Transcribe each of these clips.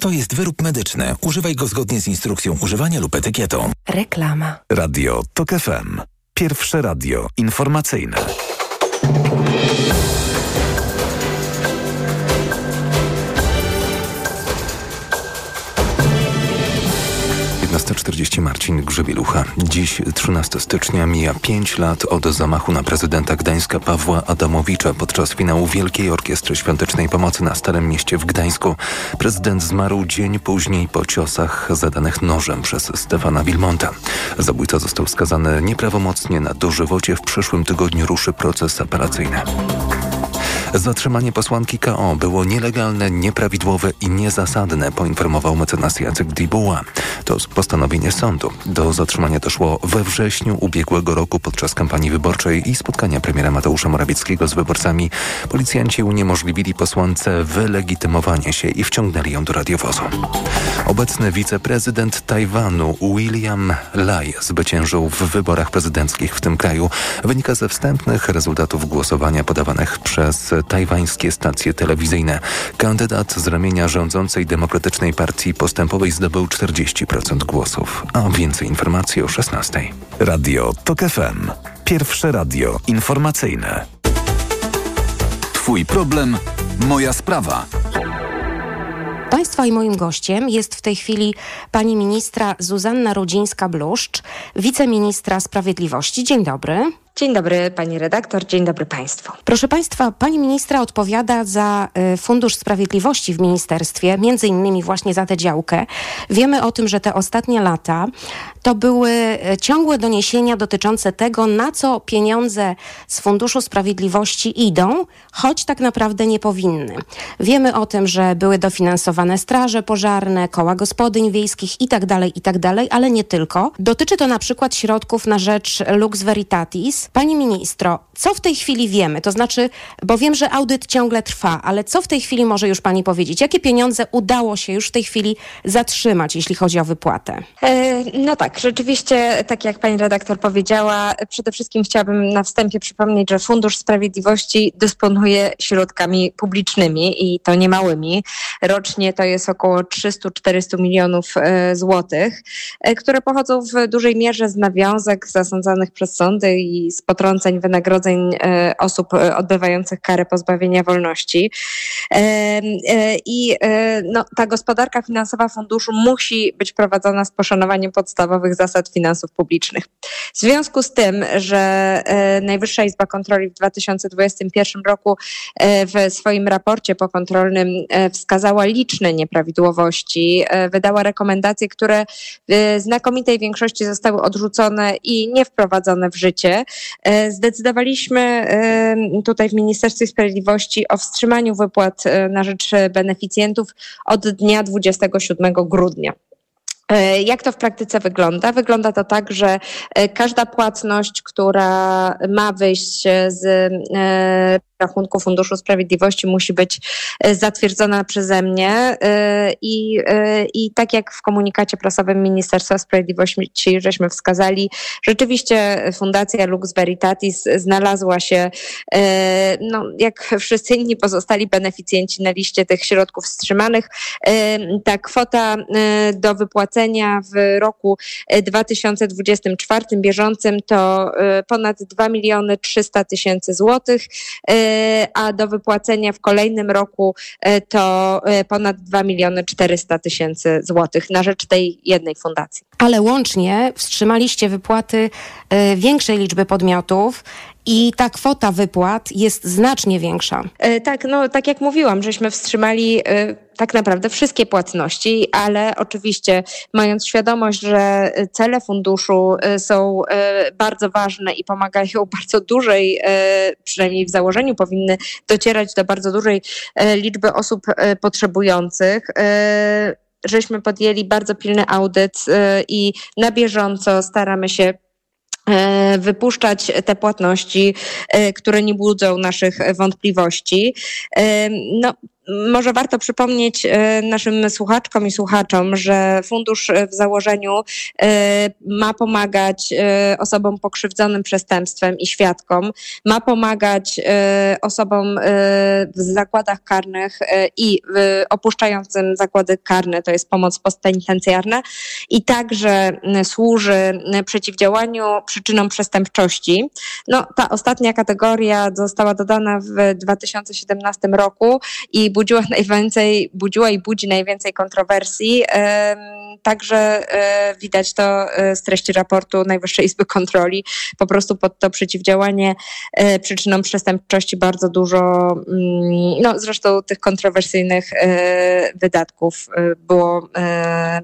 To jest wyrób medyczny. Używaj go zgodnie z instrukcją używania lub etykietą. Reklama. Radio TOK FM. Pierwsze radio informacyjne. 15.40 Marcin Grzebielucha. Dziś 13 stycznia mija 5 lat od zamachu na prezydenta Gdańska Pawła Adamowicza podczas finału Wielkiej Orkiestry Świątecznej Pomocy na Starym Mieście w Gdańsku. Prezydent zmarł dzień później po ciosach zadanych nożem przez Stefana Wilmonta. Zabójca został skazany nieprawomocnie na dożywocie. W przyszłym tygodniu ruszy proces apelacyjny. Zatrzymanie posłanki KO było nielegalne, nieprawidłowe i niezasadne, poinformował mecenas Jacek Dibuła. To postanowienie sądu. Do zatrzymania doszło we wrześniu ubiegłego roku podczas kampanii wyborczej i spotkania premiera Mateusza Morawieckiego z wyborcami. Policjanci uniemożliwili posłance wylegitymowanie się i wciągnęli ją do radiowozu. Obecny wiceprezydent Tajwanu William Lai zwyciężył w wyborach prezydenckich w tym kraju. Wynika ze wstępnych rezultatów głosowania podawanych przez tajwańskie stacje telewizyjne. Kandydat z ramienia rządzącej Demokratycznej Partii Postępowej zdobył 40% głosów. A więcej informacji o 16. Radio TOK FM. Pierwsze radio informacyjne. Twój problem, moja sprawa. Państwa i moim gościem jest w tej chwili pani ministra Zuzanna Rudzińska-Bluszcz, wiceministra sprawiedliwości. Dzień dobry. Dzień dobry pani redaktor, dzień dobry państwu. Proszę państwa, pani ministra odpowiada za y, Fundusz Sprawiedliwości w ministerstwie, między innymi właśnie za tę działkę. Wiemy o tym, że te ostatnie lata to były y, ciągłe doniesienia dotyczące tego, na co pieniądze z Funduszu Sprawiedliwości idą, choć tak naprawdę nie powinny. Wiemy o tym, że były dofinansowane straże pożarne, koła gospodyń wiejskich itd., tak itd., tak ale nie tylko. Dotyczy to na przykład środków na rzecz Lux Veritatis, Pani ministro, co w tej chwili wiemy? To znaczy, bo wiem, że audyt ciągle trwa, ale co w tej chwili może już pani powiedzieć? Jakie pieniądze udało się już w tej chwili zatrzymać, jeśli chodzi o wypłatę? E, no tak, rzeczywiście, tak jak pani redaktor powiedziała, przede wszystkim chciałabym na wstępie przypomnieć, że Fundusz Sprawiedliwości dysponuje środkami publicznymi i to niemałymi. Rocznie to jest około 300-400 milionów e, złotych, e, które pochodzą w dużej mierze z nawiązek zasądzanych przez sądy i z potrąceń wynagrodzeń e, osób e, odbywających karę pozbawienia wolności. E, I no, ta gospodarka finansowa funduszu musi być prowadzona z poszanowaniem podstawowych zasad finansów publicznych. W związku z tym, że Najwyższa Izba Kontroli w 2021 roku w swoim raporcie pokontrolnym wskazała liczne nieprawidłowości, wydała rekomendacje, które w znakomitej większości zostały odrzucone i nie wprowadzone w życie. E, zdecydowaliśmy e, tutaj w Ministerstwie Sprawiedliwości o wstrzymaniu wypłat e, na rzecz beneficjentów od dnia 27 grudnia. Jak to w praktyce wygląda? Wygląda to tak, że każda płatność, która ma wyjść z rachunku Funduszu Sprawiedliwości musi być e, zatwierdzona przeze mnie e, i, e, i tak jak w komunikacie prasowym Ministerstwa Sprawiedliwości żeśmy wskazali, rzeczywiście Fundacja Lux Veritatis znalazła się, no, jak wszyscy inni pozostali beneficjenci na liście tych środków wstrzymanych. Ta kwota do wypłacenia w roku 2024 bieżącym to ponad 2 miliony 300 tysięcy złotych a do wypłacenia w kolejnym roku e, to e, ponad 2 miliony 400 tysięcy złotych na rzecz tej jednej fundacji. Ale łącznie wstrzymaliście wypłaty e, większej liczby podmiotów i ta kwota wypłat jest znacznie większa. Tak, no tak jak mówiłam, żeśmy wstrzymali tak naprawdę wszystkie płatności, ale oczywiście mając świadomość, że cele funduszu e, są bardzo ważne i pomagają bardzo dużej, przynajmniej w założeniu powinny docierać do bardzo dużej liczby osób potrzebujących żeśmy podjęli bardzo pilny audyt i na bieżąco staramy się wypuszczać te płatności, które nie budzą naszych wątpliwości. No, może warto przypomnieć e, naszym słuchaczkom i słuchaczom, że fundusz w założeniu e, ma pomagać e, osobom pokrzywdzonym przestępstwem i świadkom, ma pomagać osobom w zakładach karnych i opuszczającym zakłady karne, to jest pomoc postpenitencjarna i także służy przeciwdziałaniu przyczynom przestępczości. No, ta ostatnia kategoria została dodana w 2017 roku i budziła najwięcej, budziła i budzi najwięcej kontrowersji. Także e, widać to e, z treści raportu Najwyższej Izby Kontroli. Po prostu pod to przeciwdziałanie e, przyczynom przestępczości bardzo dużo, mm, no zresztą tych kontrowersyjnych wydatków było,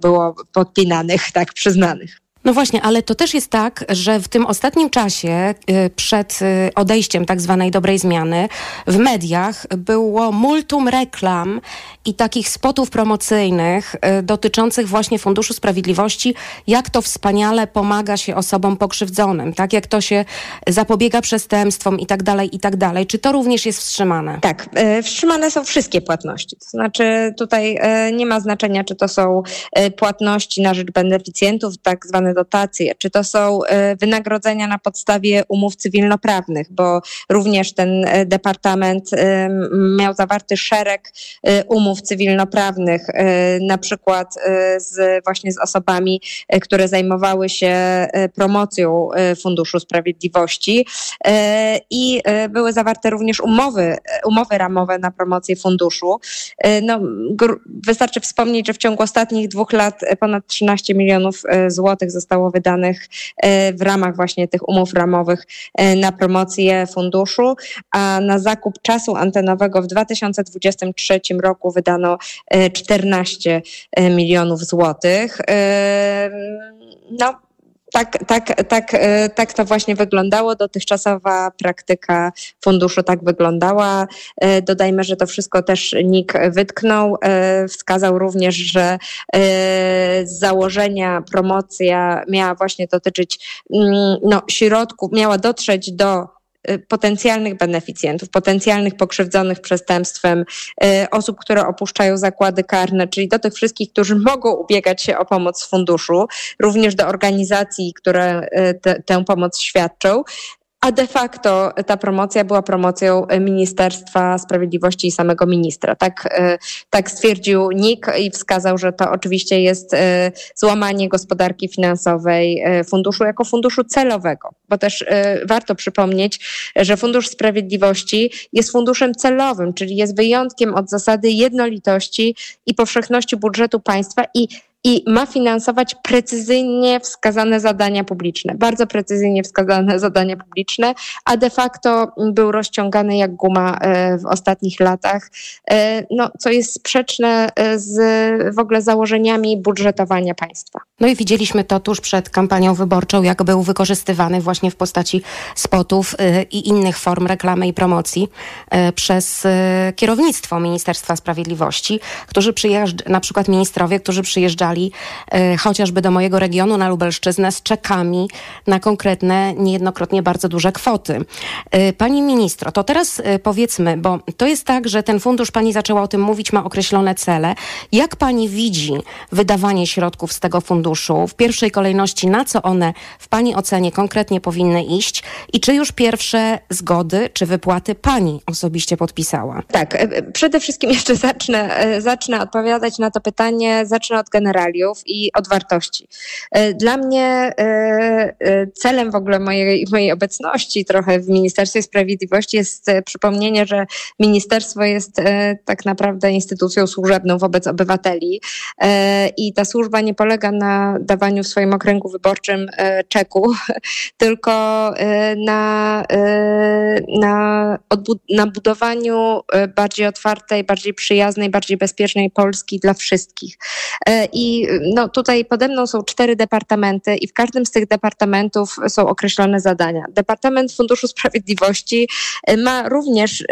było podpinanych, tak przyznanych. No właśnie, ale to też jest tak, że w tym ostatnim czasie, y, przed y, odejściem tak zwanej dobrej zmiany, w mediach było multum reklam i takich spotów promocyjnych y, dotyczących właśnie Funduszu Sprawiedliwości, jak to wspaniale pomaga się osobom pokrzywdzonym, tak? Jak to się zapobiega przestępstwom i tak dalej, i tak dalej. Czy to również jest wstrzymane? Tak, wstrzymane są wszystkie płatności. To znaczy tutaj nie ma znaczenia, czy to są płatności na rzecz beneficjentów, tak zwane dotacje, czy to są e, wynagrodzenia na podstawie umów cywilnoprawnych, bo również ten e, departament e, miał zawarty szereg umów cywilnoprawnych, na przykład z, właśnie z osobami, które zajmowały się promocją Funduszu Sprawiedliwości. I były zawarte również umowy, umowy ramowe na promocję funduszu. No, wystarczy wspomnieć, że w ciągu ostatnich dwóch lat ponad 13 milionów złotych zostało wydanych e, w ramach właśnie tych umów ramowych e, na promocję funduszu, a na zakup czasu antenowego w 2023 roku wydano 14 e, milionów złotych. No, tak, tak, tak, e, tak to właśnie wyglądało. Dotychczasowa praktyka funduszu tak wyglądała. E, dodajmy, że to wszystko też NIK wytknął. E, wskazał również, że z założenia promocja miała właśnie dotyczyć mm, no, środków, miała dotrzeć do potencjalnych beneficjentów, potencjalnych pokrzywdzonych przestępstwem, y, osób, które opuszczają zakłady karne, czyli do tych wszystkich, którzy mogą ubiegać się o pomoc z funduszu, również do organizacji, które y, te, tę pomoc świadczą, a de facto ta promocja była promocją Ministerstwa Sprawiedliwości i samego ministra. Tak, e, tak stwierdził NIK i wskazał, że to oczywiście jest e, złamanie gospodarki finansowej e, funduszu jako funduszu celowego, bo też warto przypomnieć, że Fundusz Sprawiedliwości jest funduszem celowym, czyli jest wyjątkiem od zasady jednolitości i powszechności budżetu państwa i i ma finansować precyzyjnie wskazane zadania publiczne, bardzo precyzyjnie wskazane zadania publiczne, a de facto był rozciągany jak guma e, w ostatnich latach, e, no, co jest sprzeczne e, z w ogóle założeniami budżetowania państwa. No i widzieliśmy to tuż przed kampanią wyborczą, jak był wykorzystywany właśnie w postaci spotów i innych form reklamy i promocji przez kierownictwo Ministerstwa Sprawiedliwości, którzy przyjeżdżali, na przykład ministrowie, którzy przyjeżdżali przyjeżdżali e, chociażby do mojego regionu na Lubelszczyznę z czekami na konkretne, niejednokrotnie bardzo duże kwoty. E, pani ministro, to teraz e, powiedzmy, bo to jest tak, że ten fundusz, pani zaczęła o tym mówić, ma określone cele. Jak pani widzi wydawanie środków z tego funduszu? W pierwszej kolejności, na co one w pani ocenie konkretnie powinny iść i czy już pierwsze zgody czy wypłaty pani osobiście podpisała? Tak, przede wszystkim jeszcze zacznę, zacznę odpowiadać na to pytanie, zacznę od generacji realiów i od wartości. E, dla mnie e, e, celem w ogóle mojej, mojej obecności trochę w Ministerstwie Sprawiedliwości jest przypomnienie, że ministerstwo jest tak naprawdę instytucją służebną wobec obywateli i ta służba nie polega na dawaniu w swoim okręgu wyborczym czeku, tylko na, na, na budowaniu bardziej otwartej, bardziej przyjaznej, bardziej bezpiecznej Polski dla wszystkich. I no, tutaj pode mną są cztery departamenty i w każdym z tych departamentów są określone zadania. Departament Funduszu Sprawiedliwości y, ma również y,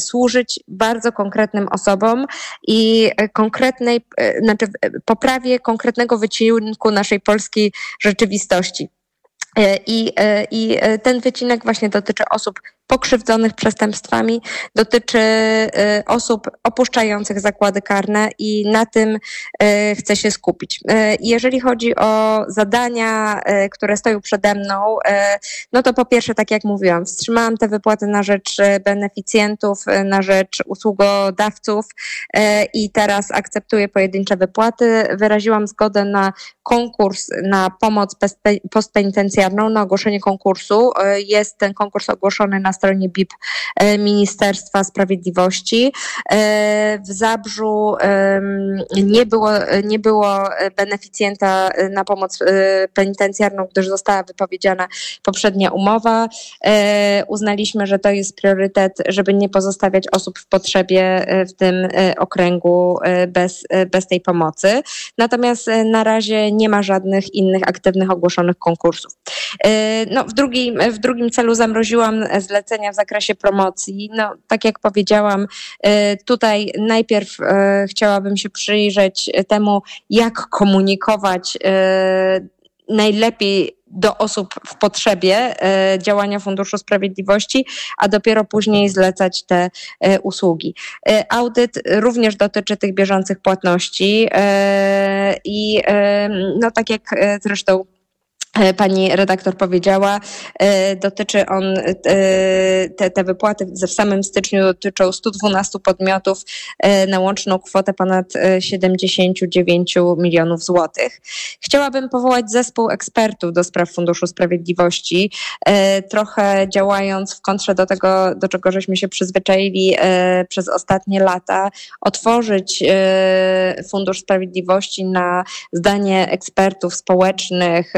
służyć bardzo konkretnym osobom i konkretnej, y, znaczy poprawie konkretnego wycinku naszej polskiej rzeczywistości. I, I ten wycinek właśnie dotyczy osób pokrzywdzonych przestępstwami, dotyczy osób opuszczających zakłady karne i na tym chcę się skupić. Jeżeli chodzi o zadania, które stoją przede mną, no to po pierwsze, tak jak mówiłam, wstrzymałam te wypłaty na rzecz beneficjentów, na rzecz usługodawców i teraz akceptuję pojedyncze wypłaty. Wyraziłam zgodę na konkurs na pomoc na ogłoszenie konkursu. Jest ten konkurs ogłoszony na stronie BIP e, Ministerstwa Sprawiedliwości. E, w Zabrzu nie było, nie było beneficjenta na pomoc e, penitencjarną, gdyż została wypowiedziana poprzednia umowa. Uznaliśmy, że to jest priorytet, żeby nie pozostawiać osób w potrzebie w tym okręgu bez, bez tej pomocy. Natomiast na razie nie ma żadnych innych aktywnych ogłoszonych konkursów. No, w, drugim, w drugim celu zamroziłam zlecenie w zakresie promocji. No, tak jak powiedziałam, y, tutaj najpierw y, chciałabym się przyjrzeć temu, jak komunikować najlepiej do osób w potrzebie działania Funduszu Sprawiedliwości, a dopiero później zlecać te usługi. Audyt również dotyczy tych bieżących płatności i no tak jak zresztą E, pani redaktor powiedziała, e, dotyczy on, e, te, te wypłaty w samym styczniu dotyczą 112 podmiotów na łączną kwotę ponad 79 milionów złotych. Chciałabym powołać zespół ekspertów do spraw Funduszu Sprawiedliwości, trochę działając w kontrze do tego, do czego żeśmy się przyzwyczaili przez ostatnie lata, otworzyć Fundusz Sprawiedliwości na zdanie ekspertów społecznych,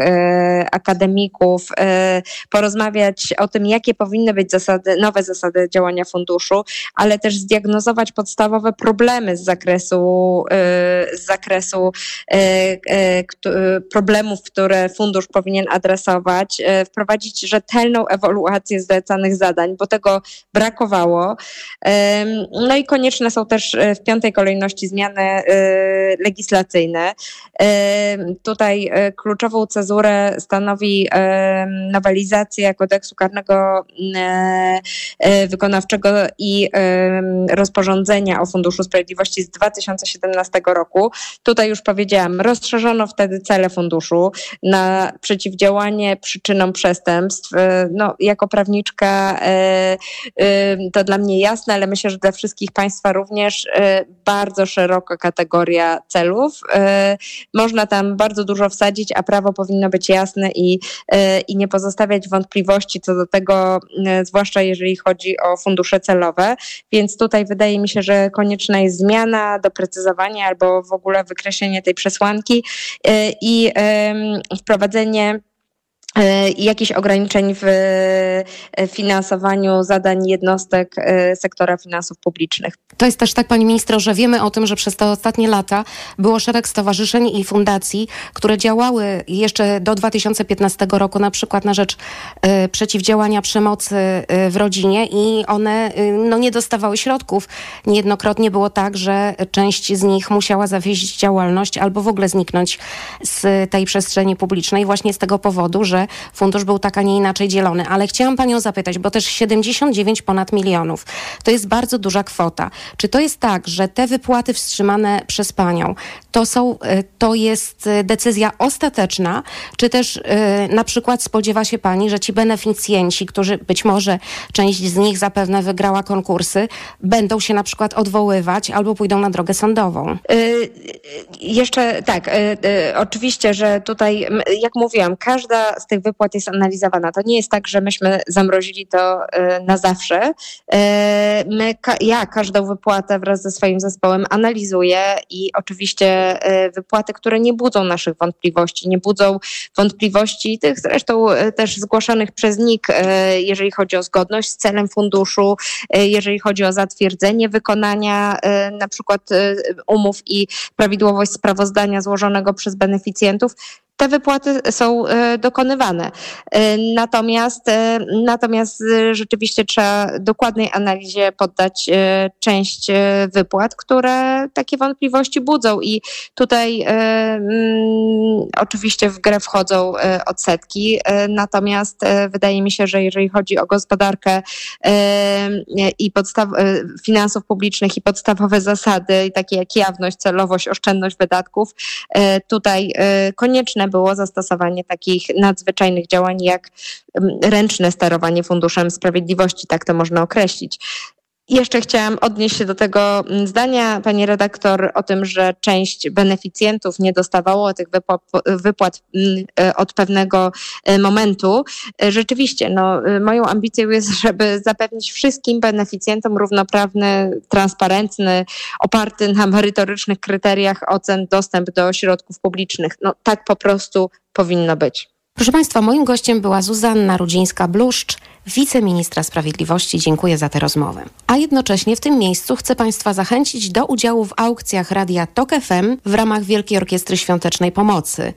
akademików, e, porozmawiać o tym, jakie powinny być zasady, nowe zasady działania funduszu, ale też zdiagnozować podstawowe problemy z zakresu, e, z zakresu e, problemów, które fundusz powinien adresować, wprowadzić rzetelną ewaluację zlecanych zadań, bo tego brakowało. No i konieczne są też w piątej kolejności zmiany legislacyjne. Tutaj kluczową cezurę stanowi nowelizacja kodeksu karnego e, e, wykonawczego i rozporządzenia o Funduszu Sprawiedliwości z 2017 roku. Tutaj już powiedziałam, rozszerzono wtedy cele funduszu na przeciwdziałanie przyczynom przestępstw. E, no, jako prawniczka to dla mnie jasne, ale myślę, że dla wszystkich Państwa również bardzo szeroka kategoria celów. Można tam bardzo dużo wsadzić, a prawo powinno być jasne i, e, i nie pozostawiać wątpliwości co do tego, e, zwłaszcza jeżeli chodzi o fundusze celowe. Więc tutaj wydaje mi się, że konieczna jest zmiana, doprecyzowanie albo w ogóle wykreślenie tej przesłanki e, i wprowadzenie jakichś ograniczeń w e, finansowaniu zadań jednostek e, sektora finansów publicznych. To jest też tak, Pani Ministro, że wiemy o tym, że przez te ostatnie lata było szereg stowarzyszeń i fundacji, które działały jeszcze do 2015 roku, na przykład na rzecz przeciwdziałania przemocy w rodzinie i one no, nie dostawały środków. Niejednokrotnie było tak, że część z nich musiała zawieść działalność albo w ogóle zniknąć z tej przestrzeni publicznej właśnie z tego powodu, że fundusz był tak, a nie inaczej dzielony. Ale chciałam panią zapytać, bo też 79 ponad milionów to jest bardzo duża kwota. Czy to jest tak, że te wypłaty wstrzymane przez panią to, są, e, to jest e, decyzja ostateczna, czy też e, na przykład spodziewa się pani, że ci beneficjenci, którzy być może część z nich zapewne wygrała konkursy, będą się na przykład odwoływać albo pójdą na drogę sądową? jeszcze tak, oczywiście, że tutaj, jak mówiłam, każda z tych wypłat jest analizowana. To nie jest tak, że myśmy zamrozili to na zawsze. My, ja każdą wypłatę wraz ze swoim zespołem analizuję i oczywiście E, wypłaty, które nie budzą naszych wątpliwości, nie budzą wątpliwości tych zresztą też zgłaszanych przez NIK, jeżeli chodzi o zgodność z celem funduszu, jeżeli chodzi o zatwierdzenie wykonania na przykład umów i prawidłowość sprawozdania złożonego przez beneficjentów te wypłaty są dokonywane. Natomiast, natomiast rzeczywiście trzeba dokładnej analizie poddać część wypłat, które takie wątpliwości budzą i tutaj mm, oczywiście w grę wchodzą odsetki, natomiast wydaje mi się, że jeżeli chodzi o gospodarkę i podstaw, finansów publicznych i podstawowe zasady, takie jak jawność, celowość, oszczędność wydatków, e, tutaj e, konieczne było zastosowanie takich nadzwyczajnych działań jak ręczne sterowanie Funduszem Sprawiedliwości, tak to można określić. Jeszcze chciałam odnieść się do tego mm, zdania pani redaktor o tym, że część beneficjentów nie dostawało tych wypłat, mm, e, od pewnego e, momentu. E, rzeczywiście, no, moją ambicją jest, żeby zapewnić wszystkim beneficjentom równoprawny, transparentny, oparty na merytorycznych kryteriach ocen dostęp do środków publicznych. No, tak po prostu powinno być. Proszę Państwa, moim gościem była Zuzanna Rudzińska-Bluszcz, wiceministra sprawiedliwości. Dziękuję za tę rozmowę. A jednocześnie w tym miejscu chcę Państwa zachęcić do udziału w aukcjach Radia TOK FM w ramach Wielkiej Orkiestry Świątecznej Pomocy.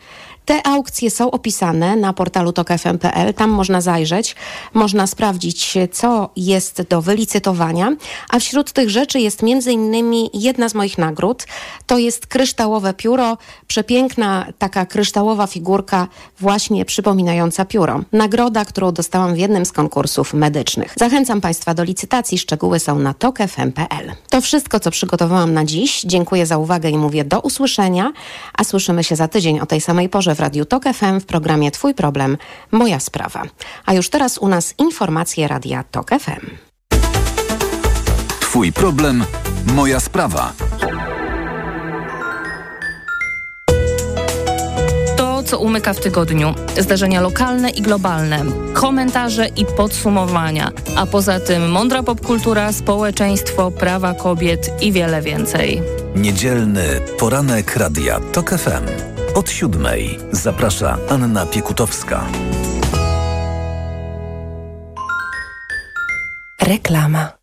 Te aukcje są opisane na portalu tokfm.pl. Tam można zajrzeć, można sprawdzić, co jest do wylicytowania. A wśród tych rzeczy jest innymi jedna z moich nagród. To jest kryształowe pióro, przepiękna taka kryształowa figurka, właśnie przypominająca pióro. Nagroda, którą dostałam w jednym z konkursów medycznych. Zachęcam Państwa do licytacji. Szczegóły są na tokfm.pl. To wszystko, co przygotowałam na dziś. Dziękuję za uwagę i mówię do usłyszenia, a słyszymy się za tydzień o tej samej porze w Radiu Tok FM w programie Twój problem, moja sprawa. A już teraz u nas informacje Radia Tok FM. Twój problem, moja sprawa. To, co umyka w tygodniu. Zdarzenia lokalne i globalne, komentarze i podsumowania, a poza tym mądra popkultura, społeczeństwo, prawa kobiet i wiele więcej. Niedzielny poranek Radia Tok FM. Od siódmej zaprasza Anna Piekutowska. Reklama.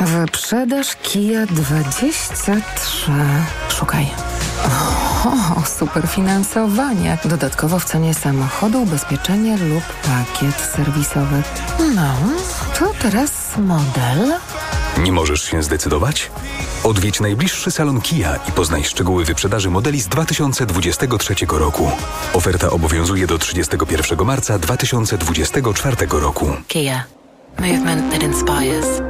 Wyprzedaż Kia 23. Szukaj. O, super finansowanie. Dodatkowo w cenie samochodu ubezpieczenie lub pakiet serwisowy. No, to teraz model. Nie możesz się zdecydować? Odwiedź najbliższy salon Kia i poznaj szczegóły wyprzedaży modeli z 2023 roku. Oferta obowiązuje do 31 marca 2024 roku. Kia. Movement that inspires.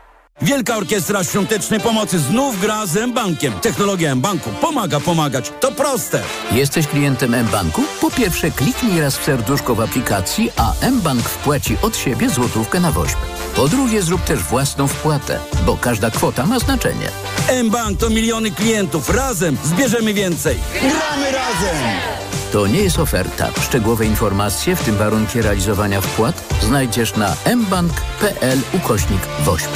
Wielka Orkiestra Świątecznej Pomocy znów gra z M-Bankiem. Technologia M-Banku pomaga pomagać. To proste. Jesteś klientem M-Banku? Po pierwsze kliknij raz w serduszko w aplikacji, a M-Bank wpłaci od siebie złotówkę na woźb. Po drugie zrób też własną wpłatę, bo każda kwota ma znaczenie. M-Bank to miliony klientów. Razem zbierzemy więcej. Gramy razem! To nie jest oferta. Szczegółowe informacje, w tym warunki realizowania wpłat, znajdziesz na mbank.pl ukośnik woźb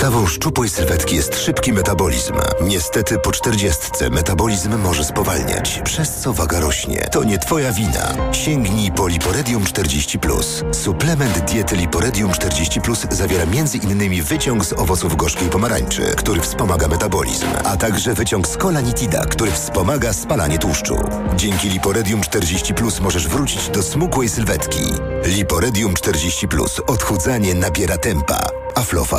Podstawą szczupłej sylwetki jest szybki metabolizm. Niestety po czterdziestce metabolizm może spowalniać, przez co waga rośnie. To nie twoja wina. Sięgnij po Liporedium 40+. Suplement diety Liporedium 40+, zawiera m.in. wyciąg z owoców gorzkiej pomarańczy, który wspomaga metabolizm, a także wyciąg z kolanitida, który wspomaga spalanie tłuszczu. Dzięki Liporedium 40+, możesz wrócić do smukłej sylwetki. Liporedium 40+. Odchudzanie nabiera tempa. Aflofa.